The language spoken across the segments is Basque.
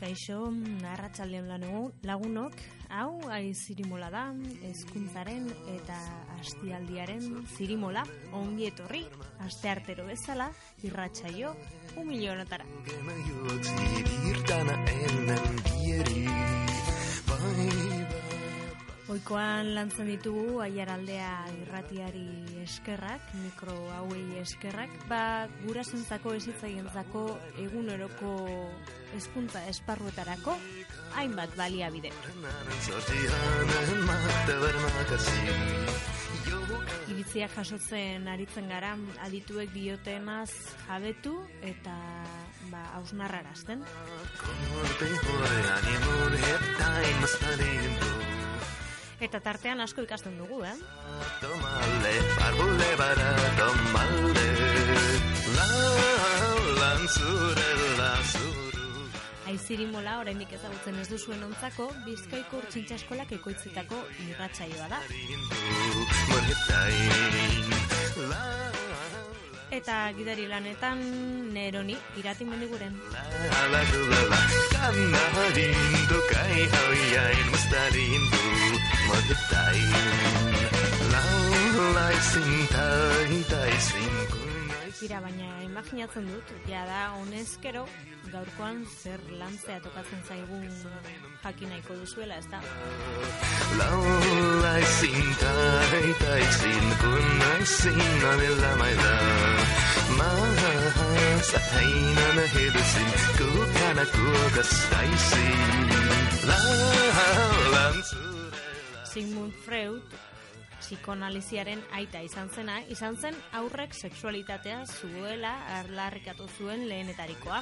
Kaixo, arratsaldean lanugu, lagunok, hau ai zirimola da, hezkuntzaren eta astialdiaren zirimola, ongi etorri, aste artero bezala, irratsaio, un milionotara. Oikoan lantzen ditugu aiaraldea irratiari eskerrak, mikro hauei eskerrak, ba gurasentzako ezitzaientzako eguneroko hezkuntza esparruetarako hainbat baliabide. Iritzia jasotzen aritzen gara adituek diotenaz jabetu eta ba ausnarrarazten. Eta tartean asko ikasten dugu, eh? Tomale, arbule bara, tomale, la, lanzure, la, zuru. Aizirimola oraindik ezagutzen ez duzuen ontzako Bizkaiko urtsintza eskolak ekoitzitako irratsaioa da. Eta gidari lanetan neroni irati mendiguren. Kanarindu kai Tira, baina imaginatzen dut, ja da honezkero gaurkoan zer lantzea tokatzen zaigun jakin nahiko duzuela, ez da? Laulai zintai tai zinkunai zinanela maida Mahasainan hedusin kukana kugastaisi Laulanzure Sigmund Freud psikoanaliziaren aita izan zena, izan zen aurrek sexualitatea zuela arlarrikatu zuen lehenetarikoa.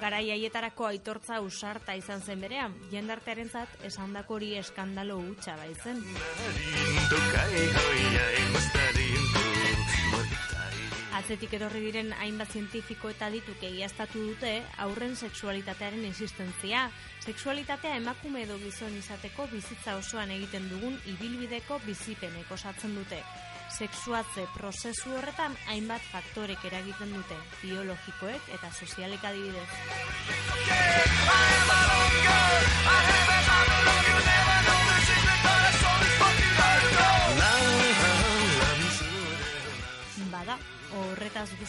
Garai haietarako aitortza usarta izan zen berean, jendartearentzat esandako hori eskandalo hutsa baitzen. Atzetik etorri diren hainbat zientifiko eta dituk egiaztatu dute aurren sexualitatearen existentzia. Sexualitatea emakume edo gizon izateko bizitza osoan egiten dugun ibilbideko bizipenek osatzen dute. Sexuatze prozesu horretan hainbat faktorek eragiten dute, biologikoek eta sozialek adibidez.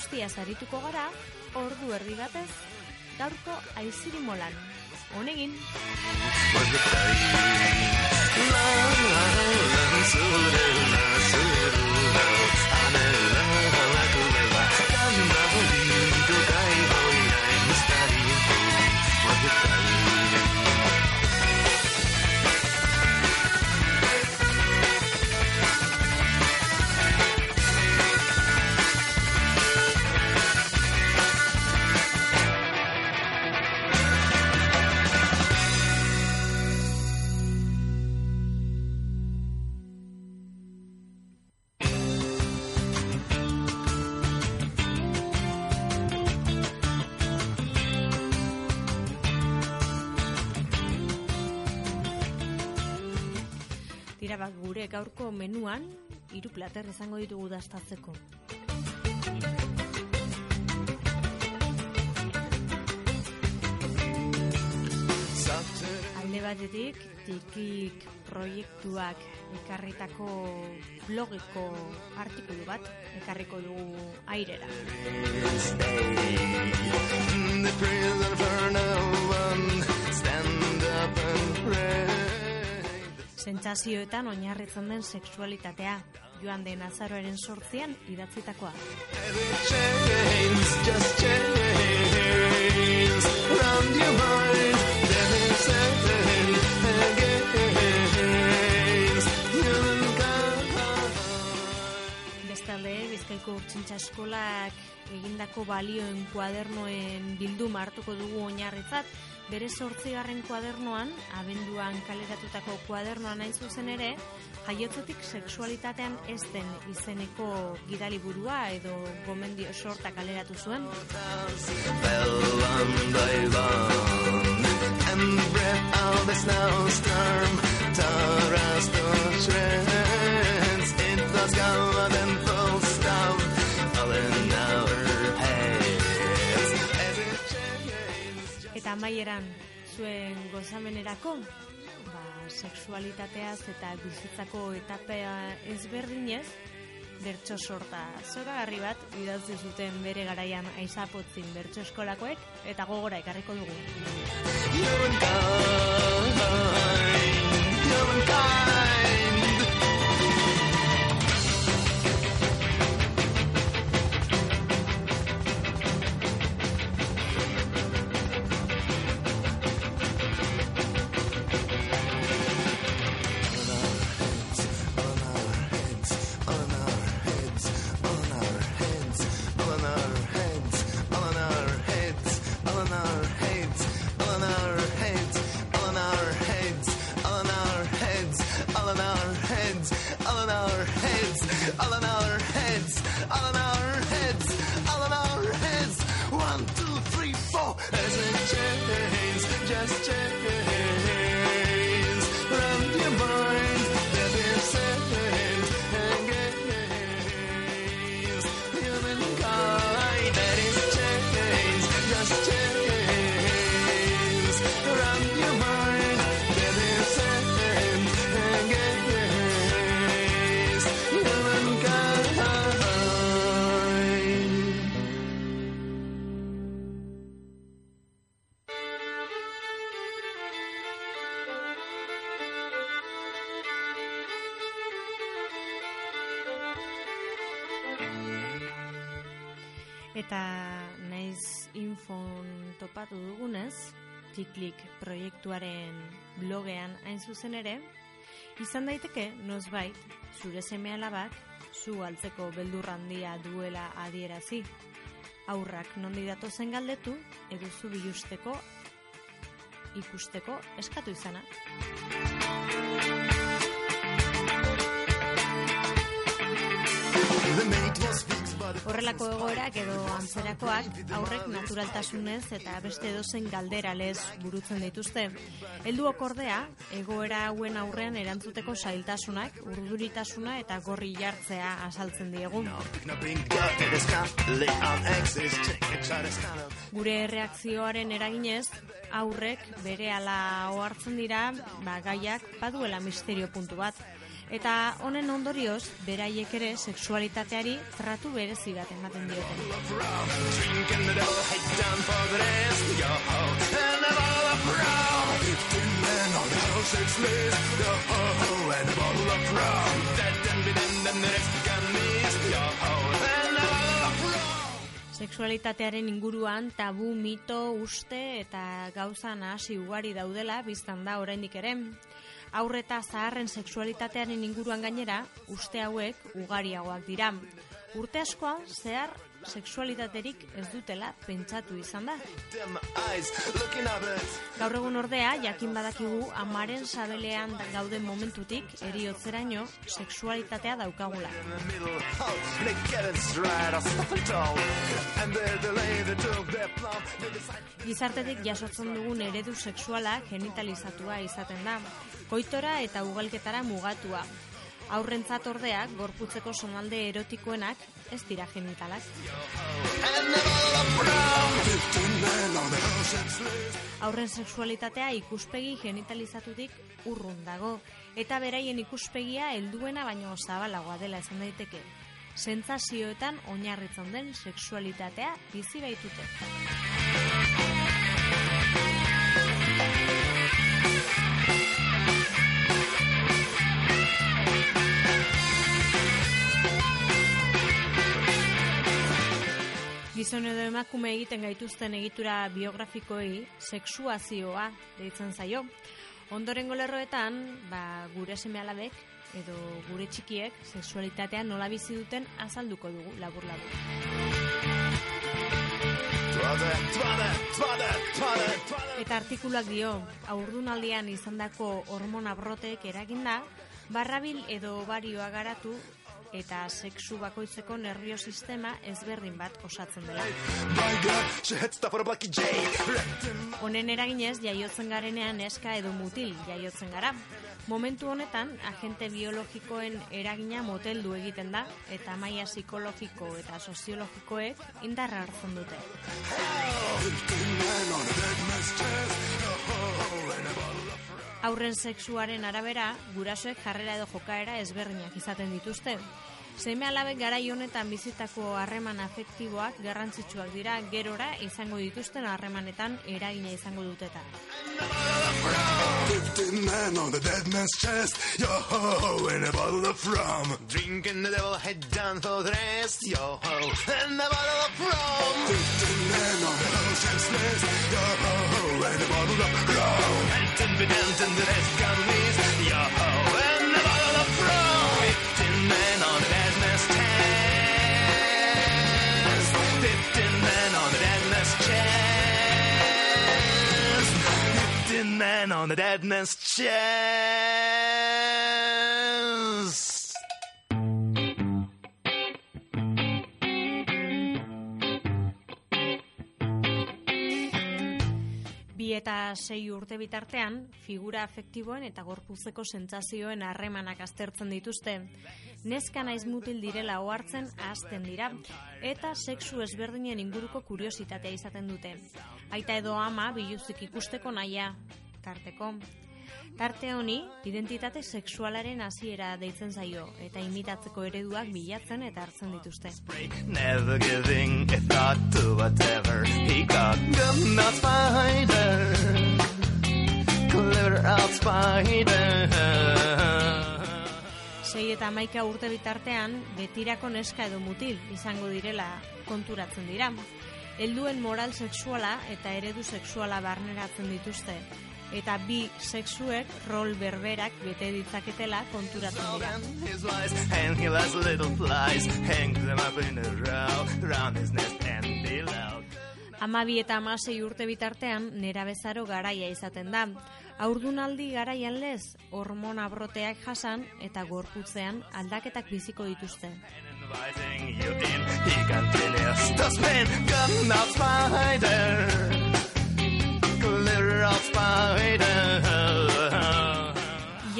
Guztia zarituko gara, ordu erdi batez, gaurko aizirimolan. Honegin, Tira bak gure gaurko menuan hiru plater izango ditugu dastatzeko. Alde batetik, tikik proiektuak ekarritako blogeko artikulu bat ekarriko dugu airera. Stand up and pray Sentsazioetan oinarritzen den sexualitatea, joan den azaroaren sortzian idatzitakoa. Bestalde, Bizkaiko urtsintza eskolak egindako balioen kuadernoen bilduma hartuko dugu oinarritzat, bere sortzigarren kuadernoan, abenduan kaleratutako kuadernoan hain zuzen ere, jaiotzetik sexualitatean ez den izeneko gidaliburua edo gomendio sorta kaleratu zuen. Eta amaieran zuen gozamenerako, ba, sexualitateaz eta bizitzako etapea ezberdinez, bertso sorta zoragarri bat idazte zuten bere garaian aizapotzin bertso eskolakoek eta gogora ekarriko dugu. Eta naiz infon topatu dugunez, Tiklik proiektuaren blogean hain zuzen ere, izan daiteke nozbait zure seme alabak zu altzeko beldur handia duela adierazi. Aurrak nondi datozen galdetu, edo zu bilusteko ikusteko eskatu izana. Horrelako egoerak edo antzerakoak aurrek naturaltasunez eta beste edozein galdera lez burutzen dituzte. Helduok ordea, egoera hauen aurrean erantzuteko sailtasunak, urduritasuna eta gorri jartzea azaltzen diegu. Gure reakzioaren eraginez, aurrek bere ala ohartzen dira, ba, gaiak baduela misterio puntu bat. Eta honen ondorioz, beraiek ere sexualitateari tratu berezi bat ematen dioten. Sexualitatearen inguruan tabu, mito, uste eta gauza nahasi ugari daudela biztan da oraindik ere. Aurreta zaharren sexualitatearen inguruan gainera, uste hauek ugariagoak dira. Urte askoan zehar sexualitaterik ez dutela pentsatu izan da. Gaur egun ordea, jakin badakigu amaren sabelean gauden momentutik eriotzeraino sexualitatea daukagula. Gizartetik jasotzen dugun eredu sexuala genitalizatua izaten da. Koitora eta ugalketara mugatua. Aurrentzat ordea, gorputzeko sonalde erotikoenak ez dira genitalak. Aurren sexualitatea ikuspegi genitalizatutik urrun dago, eta beraien ikuspegia helduena baino zabalagoa dela esan daiteke. Sentsazioetan oinarritzen den sexualitatea bizi baitute. Gizon edo emakume egiten gaituzten egitura biografikoei sexuazioa deitzen zaio. Ondorengo lerroetan, ba, gure seme alabek edo gure txikiek sexualitatea nola bizi duten azalduko dugu labur labur. Eta artikuluak dio, aurdunaldian izandako hormona broteek eraginda, barrabil edo obarioa garatu eta sexu bakoitzeko nervio sistema ezberdin bat osatzen dela. Honen eraginez jaiotzen garenean eska edo mutil jaiotzen gara. Momentu honetan, agente biologikoen eragina moteldu egiten da, eta maila psikologiko eta soziologikoek indarra hartzen dute. Aurren sexuaren arabera, gurasoek jarrera edo jokaera ezberdinak izaten dituzte. Seme alabek gara honetan bizitako harreman afektiboak garrantzitsuak dira gerora izango dituzten harremanetan eragina izango duteta. Fifteen men on the dead man's chest, yo ho, and a bottle of rum. Drinking the devil head down for the rest, yo ho, on the dead man's chest. Bi eta sei urte bitartean, figura afektiboen eta gorpuzeko sentsazioen harremanak aztertzen dituzte. Neska naiz mutil direla ohartzen ahazten dira, eta sexu ezberdinen inguruko kuriositatea izaten dute. Aita edo ama biluzik ikusteko naia, tarteko. Tarte honi, identitate sexualaren hasiera deitzen zaio, eta imitatzeko ereduak bilatzen eta hartzen dituzte. Sei eta maika urte bitartean, betirako neska edo mutil izango direla konturatzen dira. Helduen moral sexuala eta eredu sexuala barneratzen dituzte. Eta bi sexuek rol berberak bete ditzaketela konturatzen dira. Amabi eta amasei urte bitartean nera bezaro garaia izaten da. Aurdunaldi garaian lez, hormona broteak jasan eta gorputzean aldaketak biziko dituzte.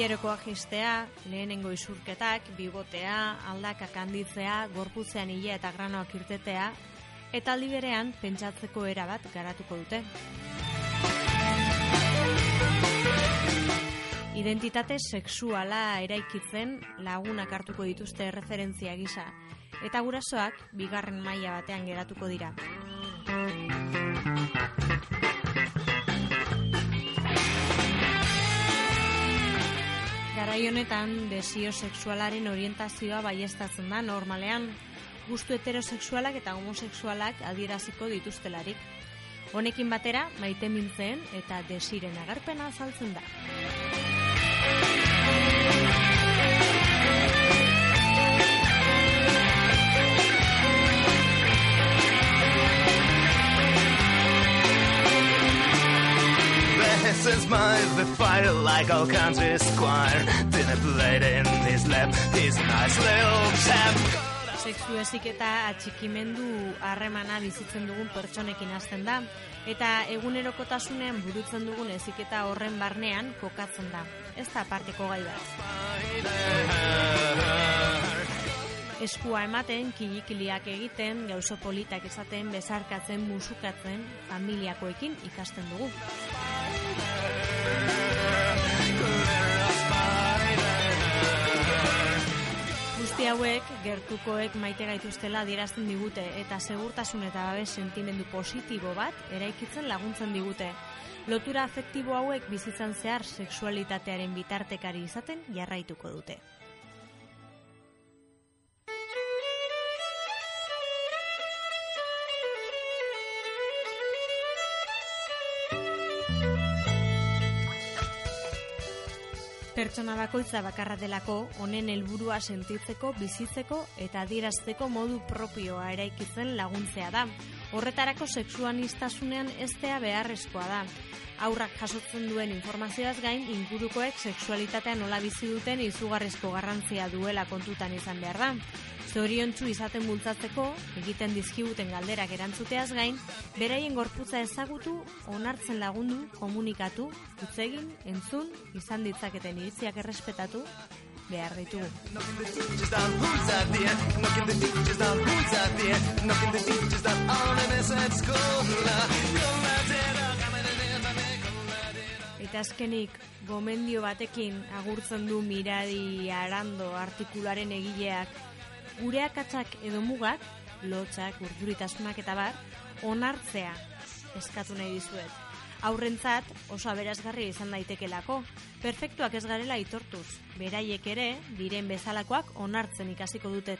Hilerokoak jistea, lehenengo isurketak, bibotea, aldakak handitzea, gorputzean hile eta granoak irtetea, eta aldi berean pentsatzeko era bat garatuko dute. Identitate sexuala eraikitzen lagunak hartuko dituzte referentzia gisa, eta gurasoak bigarren maila batean geratuko dira. Garai honetan, desio sexualaren orientazioa baiestatzen da normalean, gustu heterosexualak eta homosexualak adieraziko dituztelarik. Honekin batera, maite mintzen eta desiren agarpena azaltzen da. Is my the fire like all country squire. Dinner plate in his lap, he's a nice little chap. Sexu ezik eta atxikimendu harremana bizitzen dugun pertsonekin hasten da, eta egunerokotasunean burutzen dugun eziketa horren barnean kokatzen da. Ez da aparteko gai bat. Eskua ematen, kilikiliak egiten, gauzo politak esaten, bezarkatzen, musukatzen, familiakoekin ikasten dugu. Guzti hauek, gertukoek maite gaituztela adierazten digute eta segurtasun eta babes sentimendu positibo bat eraikitzen laguntzen digute. Lotura afektibo hauek bizitzan zehar sexualitatearen bitartekari izaten jarraituko dute. Pertsona bakoitza bakarra delako, honen helburua sentitzeko, bizitzeko eta adierazteko modu propioa eraikitzen laguntzea da. Horretarako sexuanistasunean eztea beharrezkoa da. Aurrak jasotzen duen informazioaz gain, ingurukoek sexualitatea nola bizi duten izugarrizko garrantzia duela kontutan izan behar da. Zoriontsu izaten bultzatzeko, egiten dizkiguten galderak erantzuteaz gain, beraien gorputza ezagutu, onartzen lagundu, komunikatu, utzegin, entzun, izan ditzaketen iritziak errespetatu, behar ditugu. Eta azkenik, gomendio batekin agurtzen du miradi arando artikularen egileak, gure akatsak edo mugak, lotxak, urduritasunak eta bar, onartzea eskatu nahi dizuet. Aurrentzat oso aberazgarri izan daitekelako, perfektuak ez garela aitortuz, beraiek ere, diren bezalakoak onartzen ikasiko dute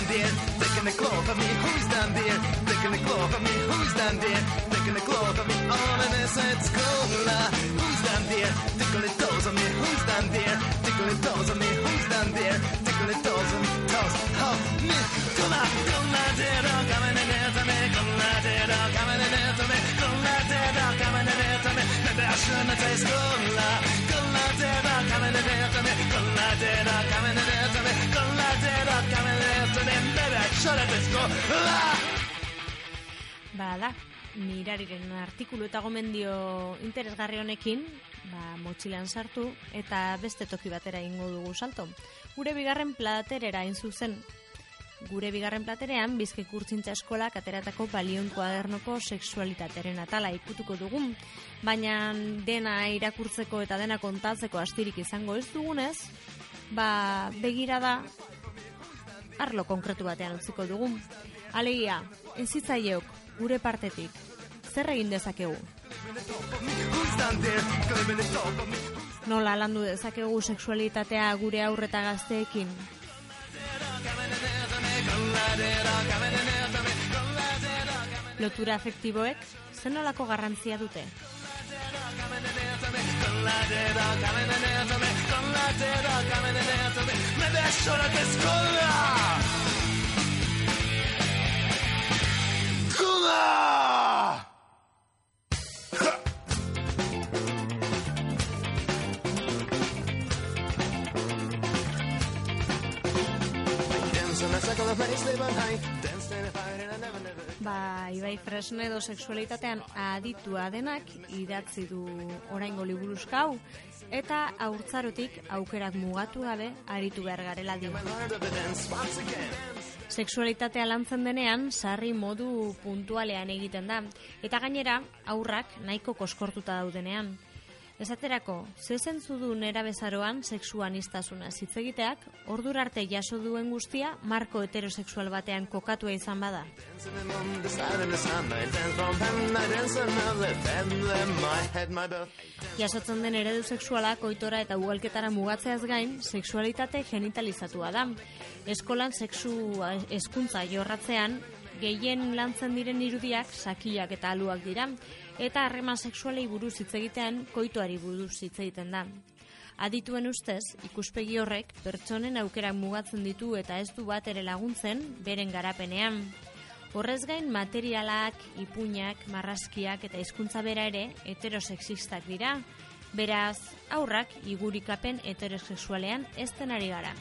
down there? Taking the claw for me. Who's down there? Taking the claw for me. Who's down there? Taking the claw for me. All in this at school. Who's down there? Tickling toes on me. Who's down there? Tickling toes on me. Who's down there? Tickling toes on toes. Oh, me. Come on, come on, dear dog, coming in there to me. Come on, dear dog, coming in there to me. Come on, dear dog, coming in there to me. Maybe I shouldn't say school. Say school. Bada, mirariren artikulu eta gomendio interesgarri honekin, ba, motxilan sartu eta beste toki batera ingo dugu salto. Gure bigarren platerera hain zuzen, gure bigarren platerean bizkaik urtzintza eskolak ateratako balion kuadernoko sexualitateren atala ikutuko dugun, baina dena irakurtzeko eta dena kontatzeko astirik izango ez dugunez, ba, begirada arlo konkretu batean utziko dugu. Alegia, ezitzaileok gure partetik, zer egin dezakegu? Nola landu dezakegu sexualitatea gure aurreta gazteekin? Lotura afektiboek zen nolako garrantzia dute? Maybe I shouldn't say school. School. Dance on a circle of place, live on high. Dance in a fire and I never, never. Ba, Ibai Fresnedo sexualitatean aditua denak idatzi du oraingo liburuzka hau eta haurtzarotik aukerak mugatu gabe aritu behar garela dio. Sexualitatea lantzen denean sarri modu puntualean egiten da eta gainera aurrak nahiko koskortuta daudenean. Esaterako, ze zentzu du nera bezaroan sexuanistasuna hitz ordura arte jaso duen guztia marko heterosexual batean kokatua izan bada. Jasotzen den eredu sexuala koitora eta ugalketara mugatzeaz gain, sexualitate genitalizatua da. Eskolan sexu hezkuntza jorratzean, gehien lantzen diren irudiak sakiak eta aluak dira, eta harreman sexualei buruz hitz egitean koitoari buruz hitz egiten da. Adituen ustez, ikuspegi horrek pertsonen aukerak mugatzen ditu eta ez du bat ere laguntzen beren garapenean. Horrez gain materialak, ipuinak, marrazkiak eta hizkuntza bera ere heterosexistak dira. Beraz, aurrak igurikapen heterosexualean ez denari gara.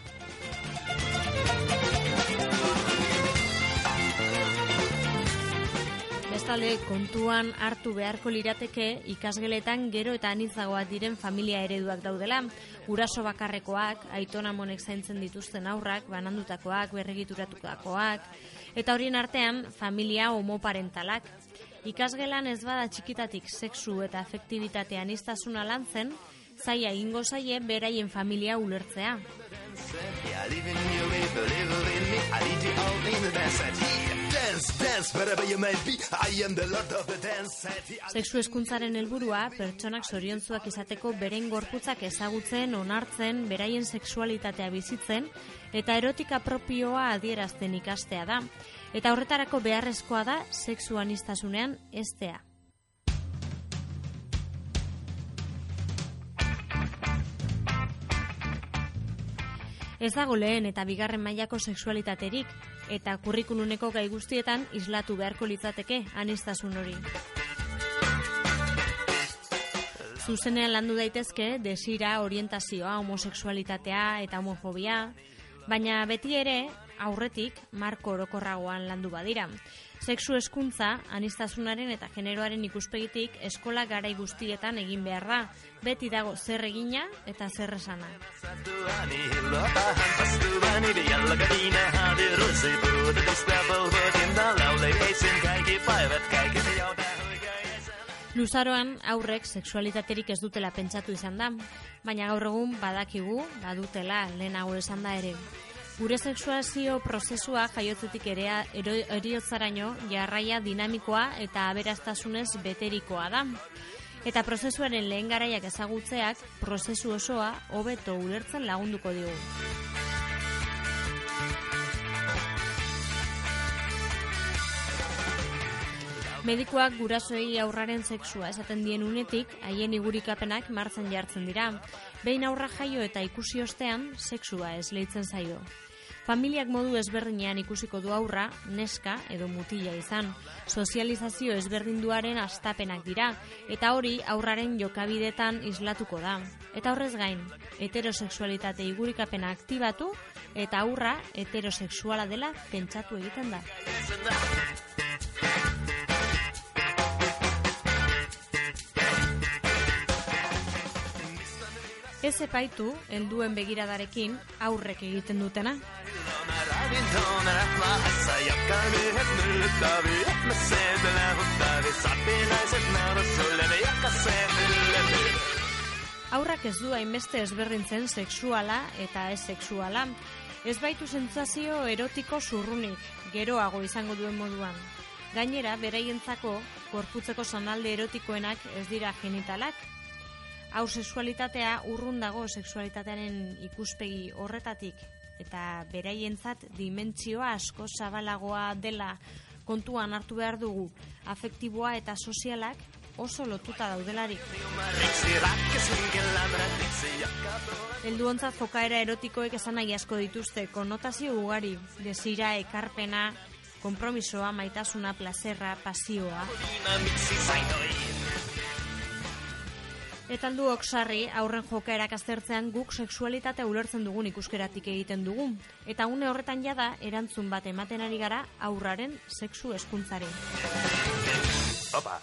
Bestalde, kontuan hartu beharko lirateke ikasgeletan gero eta anitzagoak diren familia ereduak daudela. Guraso bakarrekoak, aitona monek zaintzen dituzten aurrak, banandutakoak, berregituratukakoak, eta horien artean familia homoparentalak. Ikasgelan ez bada txikitatik sexu eta afektibitatea aniztasuna lantzen, zaila egingo zaie beraien familia ulertzea. Sexu hezkuntzaren helburua pertsonak zoriontzuak izateko beren gorputzak ezagutzen, onartzen, beraien sexualitatea bizitzen eta erotika propioa adierazten ikastea da. Eta horretarako beharrezkoa da sexu anistasunean eztea. Ez dago lehen eta bigarren mailako sexualitaterik, eta kurrikuluneko gai guztietan islatu beharko litzateke anistasun hori. Zuzenean landu daitezke desira, orientazioa, homosexualitatea eta homofobia, baina beti ere aurretik marko orokorragoan landu badira. Sexu eskuntza, anistasunaren eta generoaren ikuspegitik eskola garai guztietan egin behar da, beti dago zer egina eta zer esana. Luzaroan aurrek sexualitaterik ez dutela pentsatu izan da, baina gaur egun badakigu, badutela lehenago esan da ere. Gure sexuazio prozesua jaiotzetik ere eriotzaraino jarraia dinamikoa eta aberaztasunez beterikoa da. Eta prozesuaren lehen garaiak ezagutzeak prozesu osoa hobeto ulertzen lagunduko digu. Medikoak gurasoei aurraren sexua esaten dien unetik, haien igurikapenak martzen jartzen dira. Behin aurra jaio eta ikusi ostean, sexua ez leitzen zaio. Familiak modu ezberdinean ikusiko du aurra, neska edo mutila izan. Sozializazio ezberdinduaren astapenak dira, eta hori aurraren jokabidetan islatuko da. Eta horrez gain, heterosexualitate igurikapena aktibatu, eta aurra heterosexuala dela pentsatu egiten da. Ez epaitu, helduen begiradarekin aurrek egiten dutena. Aurrak ez du hainbeste ezberdintzen sexuala eta ez sexuala. Ez baitu sentsazio erotiko zurrunik, geroago izango duen moduan. Gainera, beraientzako, gorputzeko sonalde erotikoenak ez dira genitalak, Hau sexualitatea urrun dago sexualitatearen ikuspegi horretatik eta beraientzat dimentsioa asko zabalagoa dela kontuan hartu behar dugu afektiboa eta sozialak oso lotuta daudelarik. Helduontzat jokaera erotikoek esan nahi asko dituzte konnotazio ugari, desira, ekarpena, kompromisoa, maitasuna, plazerra, pasioa. Eta aldu oksarri, aurren jokaerak aztertzean guk sexualitatea ulertzen dugun ikuskeratik egiten dugu. Eta une horretan jada, erantzun bat ematen ari gara aurraren sexu eskuntzari. Opa!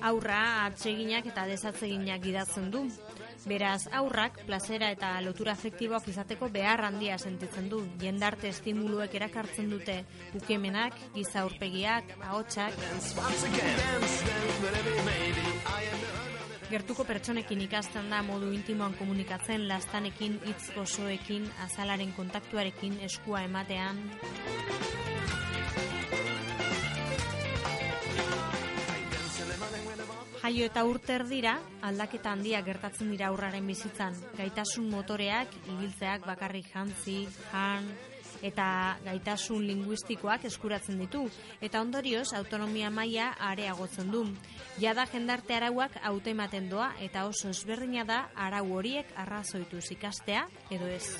Aurra atseginak eta desatzeginak idatzen du. Beraz, aurrak plazera eta lotura afektiboak izateko behar handia sentitzen du. Jendarte estimuluek erakartzen dute ukemenak, giza urpegiak, ahotsak. Gertuko pertsonekin ikasten da modu intimoan komunikatzen, lastanekin, hitz gozoekin, azalaren kontaktuarekin, eskua ematean. Jaio eta urter dira, aldaketa handia gertatzen dira aurraren bizitzan. Gaitasun motoreak, ibiltzeak bakarrik jantzi, jan, eta gaitasun linguistikoak eskuratzen ditu. Eta ondorioz, autonomia maila areagotzen du. Jada jendarte arauak ematen doa eta oso ezberdina da arau horiek arrazoitu ikastea edo ez.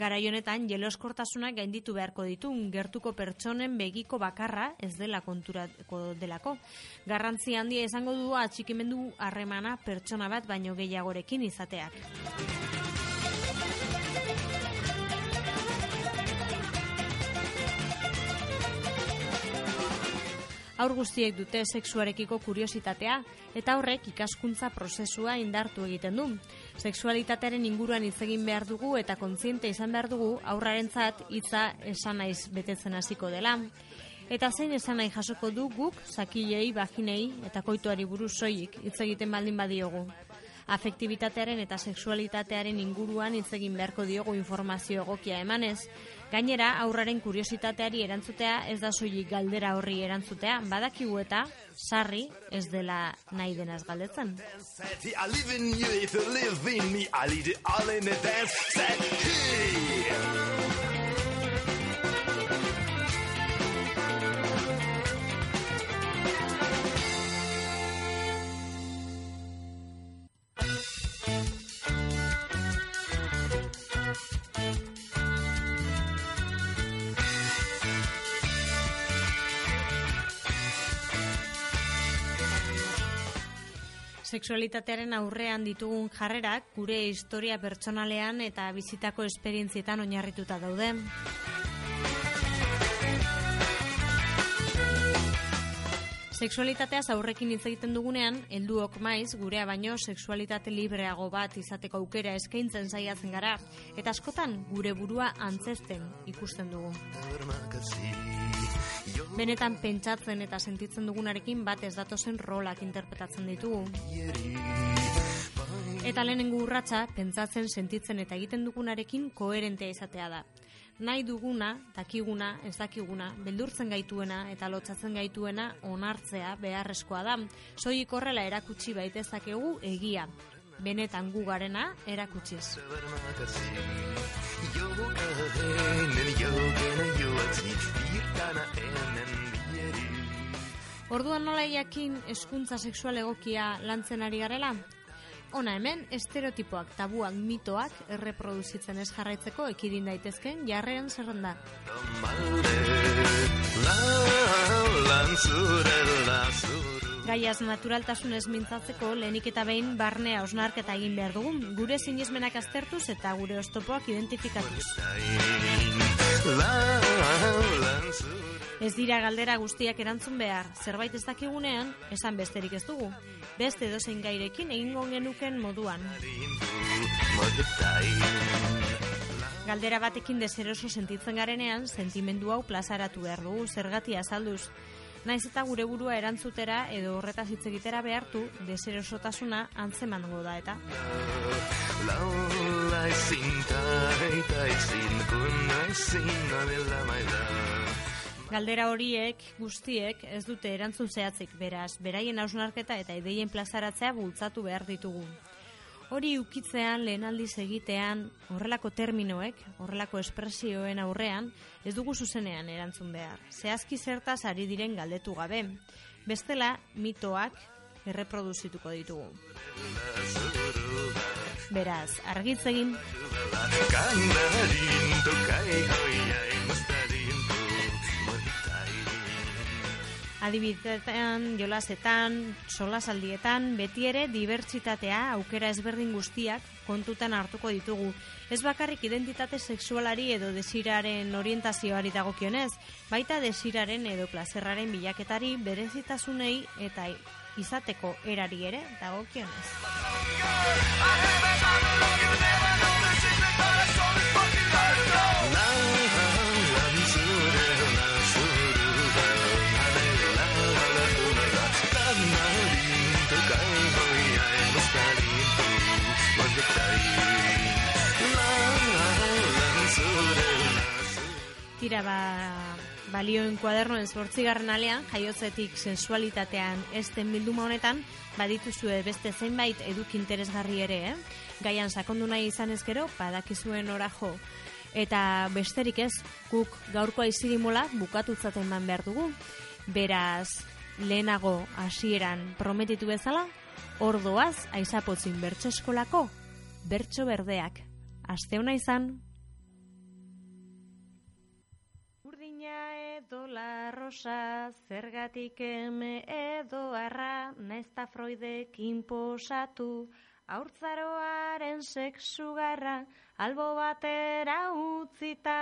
Garai honetan jeloskortasuna gainditu beharko ditu gertuko pertsonen begiko bakarra ez dela konturako delako. Garrantzi handia izango du atxikimendu harremana pertsona bat baino gehiagorekin izateak. Aur guztiek dute sexuarekiko kuriositatea eta horrek ikaskuntza prozesua indartu egiten du. Sexualitatearen inguruan hitz egin behar dugu eta kontziente izan behar dugu aurrarentzat hitza esan naiz betetzen hasiko dela. Eta zein esan nahi jasoko du guk, zakilei, baginei eta koituari buruz soilik hitz egiten baldin badiogu afektibitatearen eta sexualitatearen inguruan hitz egin beharko diogu informazio egokia emanez. Gainera, aurraren kuriositateari erantzutea ez da soilik galdera horri erantzutea, badakigu eta sarri ez dela nahi denaz galdetzen. Sexualitatearen aurrean ditugun jarrerak gure historia pertsonalean eta bizitako esperientzietan oinarrituta daude. Sexualitateaz aurrekin hitz egiten dugunean, helduok maiz gurea baino sexualitate libreago bat izateko aukera eskaintzen saiatzen gara eta askotan gure burua antzesten ikusten dugu. Benetan pentsatzen eta sentitzen dugunarekin bat ez datozen rolak interpretatzen ditugu. Eta lehenengo urratsa pentsatzen, sentitzen eta egiten dugunarekin koherentea izatea da. Nahi duguna, dakiguna, ez dakiguna, beldurtzen gaituena eta lotzatzen gaituena onartzea beharrezkoa da. Soilik horrela erakutsi baitezakegu egia. Benetan gu garena erakutsiz. Orduan nola jakin hezkuntza sexual egokia lantzen ari garela? Ona hemen, estereotipoak, tabuak, mitoak erreproduzitzen ez jarraitzeko ekidin daitezken jarrean zerrenda. Gaiaz naturaltasunez mintzatzeko lehenik eta behin barnea osnarketa egin behar dugun, gure sinismenak aztertuz eta gure ostopoak identifikatuz. Ez dira galdera guztiak erantzun behar, zerbait ez dakigunean, esan besterik ez dugu. Beste dozein gairekin egingo genuken moduan. Galdera batekin deseroso sentitzen garenean, sentimendu hau plazaratu behar dugu, zergatia azalduz. Naiz eta gure burua erantzutera edo horretaz hitz egitera behartu, deserosotasuna antzemango da eta. Galdera horiek guztiek ez dute erantzun zehatzik, beraz, beraien hausnarketa eta ideien plazaratzea bultzatu behar ditugu. Hori ukitzean, lehenaldiz egitean, horrelako terminoek, horrelako espresioen aurrean, ez dugu zuzenean erantzun behar. Zehazki zertaz ari diren galdetu gabe. Bestela, mitoak erreproduzituko ditugu. Beraz, argitz egin. Adibidetan, jolasetan, solasaldietan, beti ere dibertsitatea aukera ezberdin guztiak kontutan hartuko ditugu. Ez bakarrik identitate sexualari edo desiraren orientazioari dagokionez, baita desiraren edo plazerraren bilaketari berezitasunei eta izateko erari ere dagokionez. Balioen kuadernoen zortzigarren alean, jaiotzetik sensualitatean esten bilduma honetan, badituzue beste zenbait eduk interesgarri ere, eh? Gaian sakondu nahi izan ezkero, badakizuen ora jo. Eta besterik ez, guk gaurkoa izirimula bukatutzaten man behar dugu. Beraz, lehenago hasieran prometitu bezala, ordoaz aizapotzin bertso eskolako, bertso berdeak. Asteuna izan, edo la rosa, zergatik eme edo arra, naizta Freudek inposatu, aurtzaroaren sexu garra, albo batera utzita,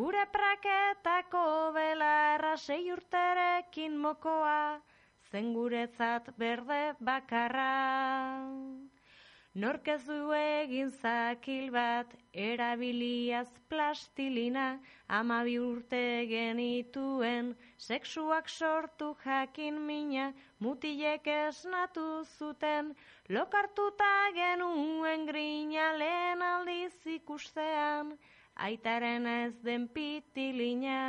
gure praketako belarra sei urterekin mokoa, zen guretzat berde bakarra. Nork ez du egin zakil bat, erabiliaz plastilina, ama urte genituen, sexuak sortu jakin mina, mutilek esnatu zuten, lokartuta genuen grina lehen aldiz ikustean, aitaren ez den pitilina.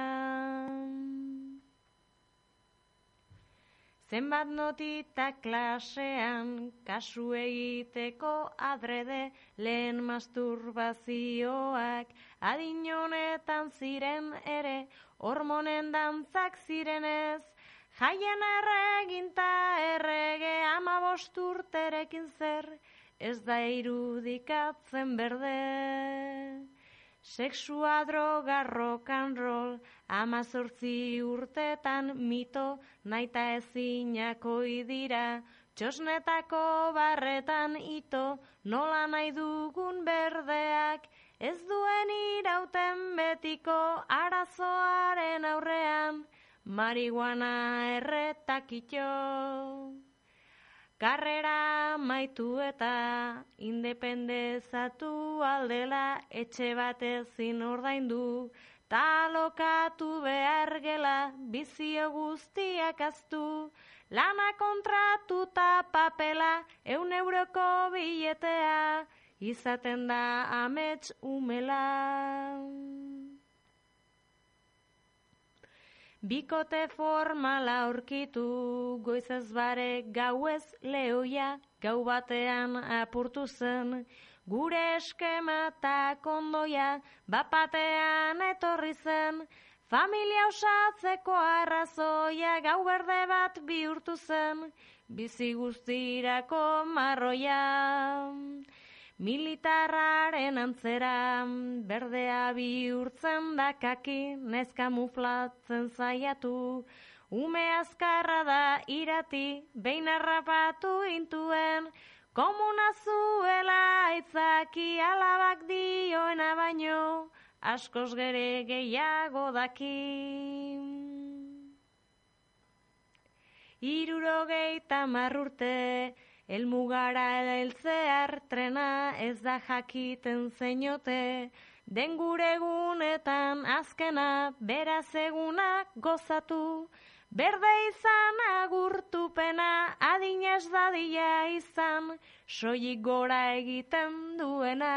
Zenbat notita klasean, kasu egiteko adrede, lehen masturbazioak, adin honetan ziren ere, hormonen dantzak zirenez, jaien erreginta errege ama bosturterekin zer, ez da irudikatzen berde. Sexua droga rock and roll, amazortzi urtetan mito, naita ezinako idira, Txosnetako barretan ito, nola nahi dugun berdeak, ez duen irauten betiko arazoaren aurrean, marihuana erretakito. Karrera maitu eta independezatu aldela etxe batezin ordaindu, talokatu behar gela bizio guztiak aztu, lana kontratuta papela eun euroko biletea, izaten da amets umela. Bikote formala aurkitu, goizez bare gauez lehoia, gau batean apurtu zen, gure eskema eta kondoia, bapatean etorri zen, Familia osatzeko arrazoia gau berde bat bihurtu zen, bizi guztirako marroia. Militarraren antzera, berdea bihurtzen dakaki, nezka muflatzen zaiatu, ume azkarra da irati, behin arrapatu intuen, komuna zuela aitzaki alabak dioena baino, askoz gere gehiago daki. Iruro geita marrurte, elmugara eltzear trena ez da jakiten zeinote, den gure gunetan azkena beraz eguna gozatu, berde izan agurtupena adinez dadila izan, soilik gora egiten duena.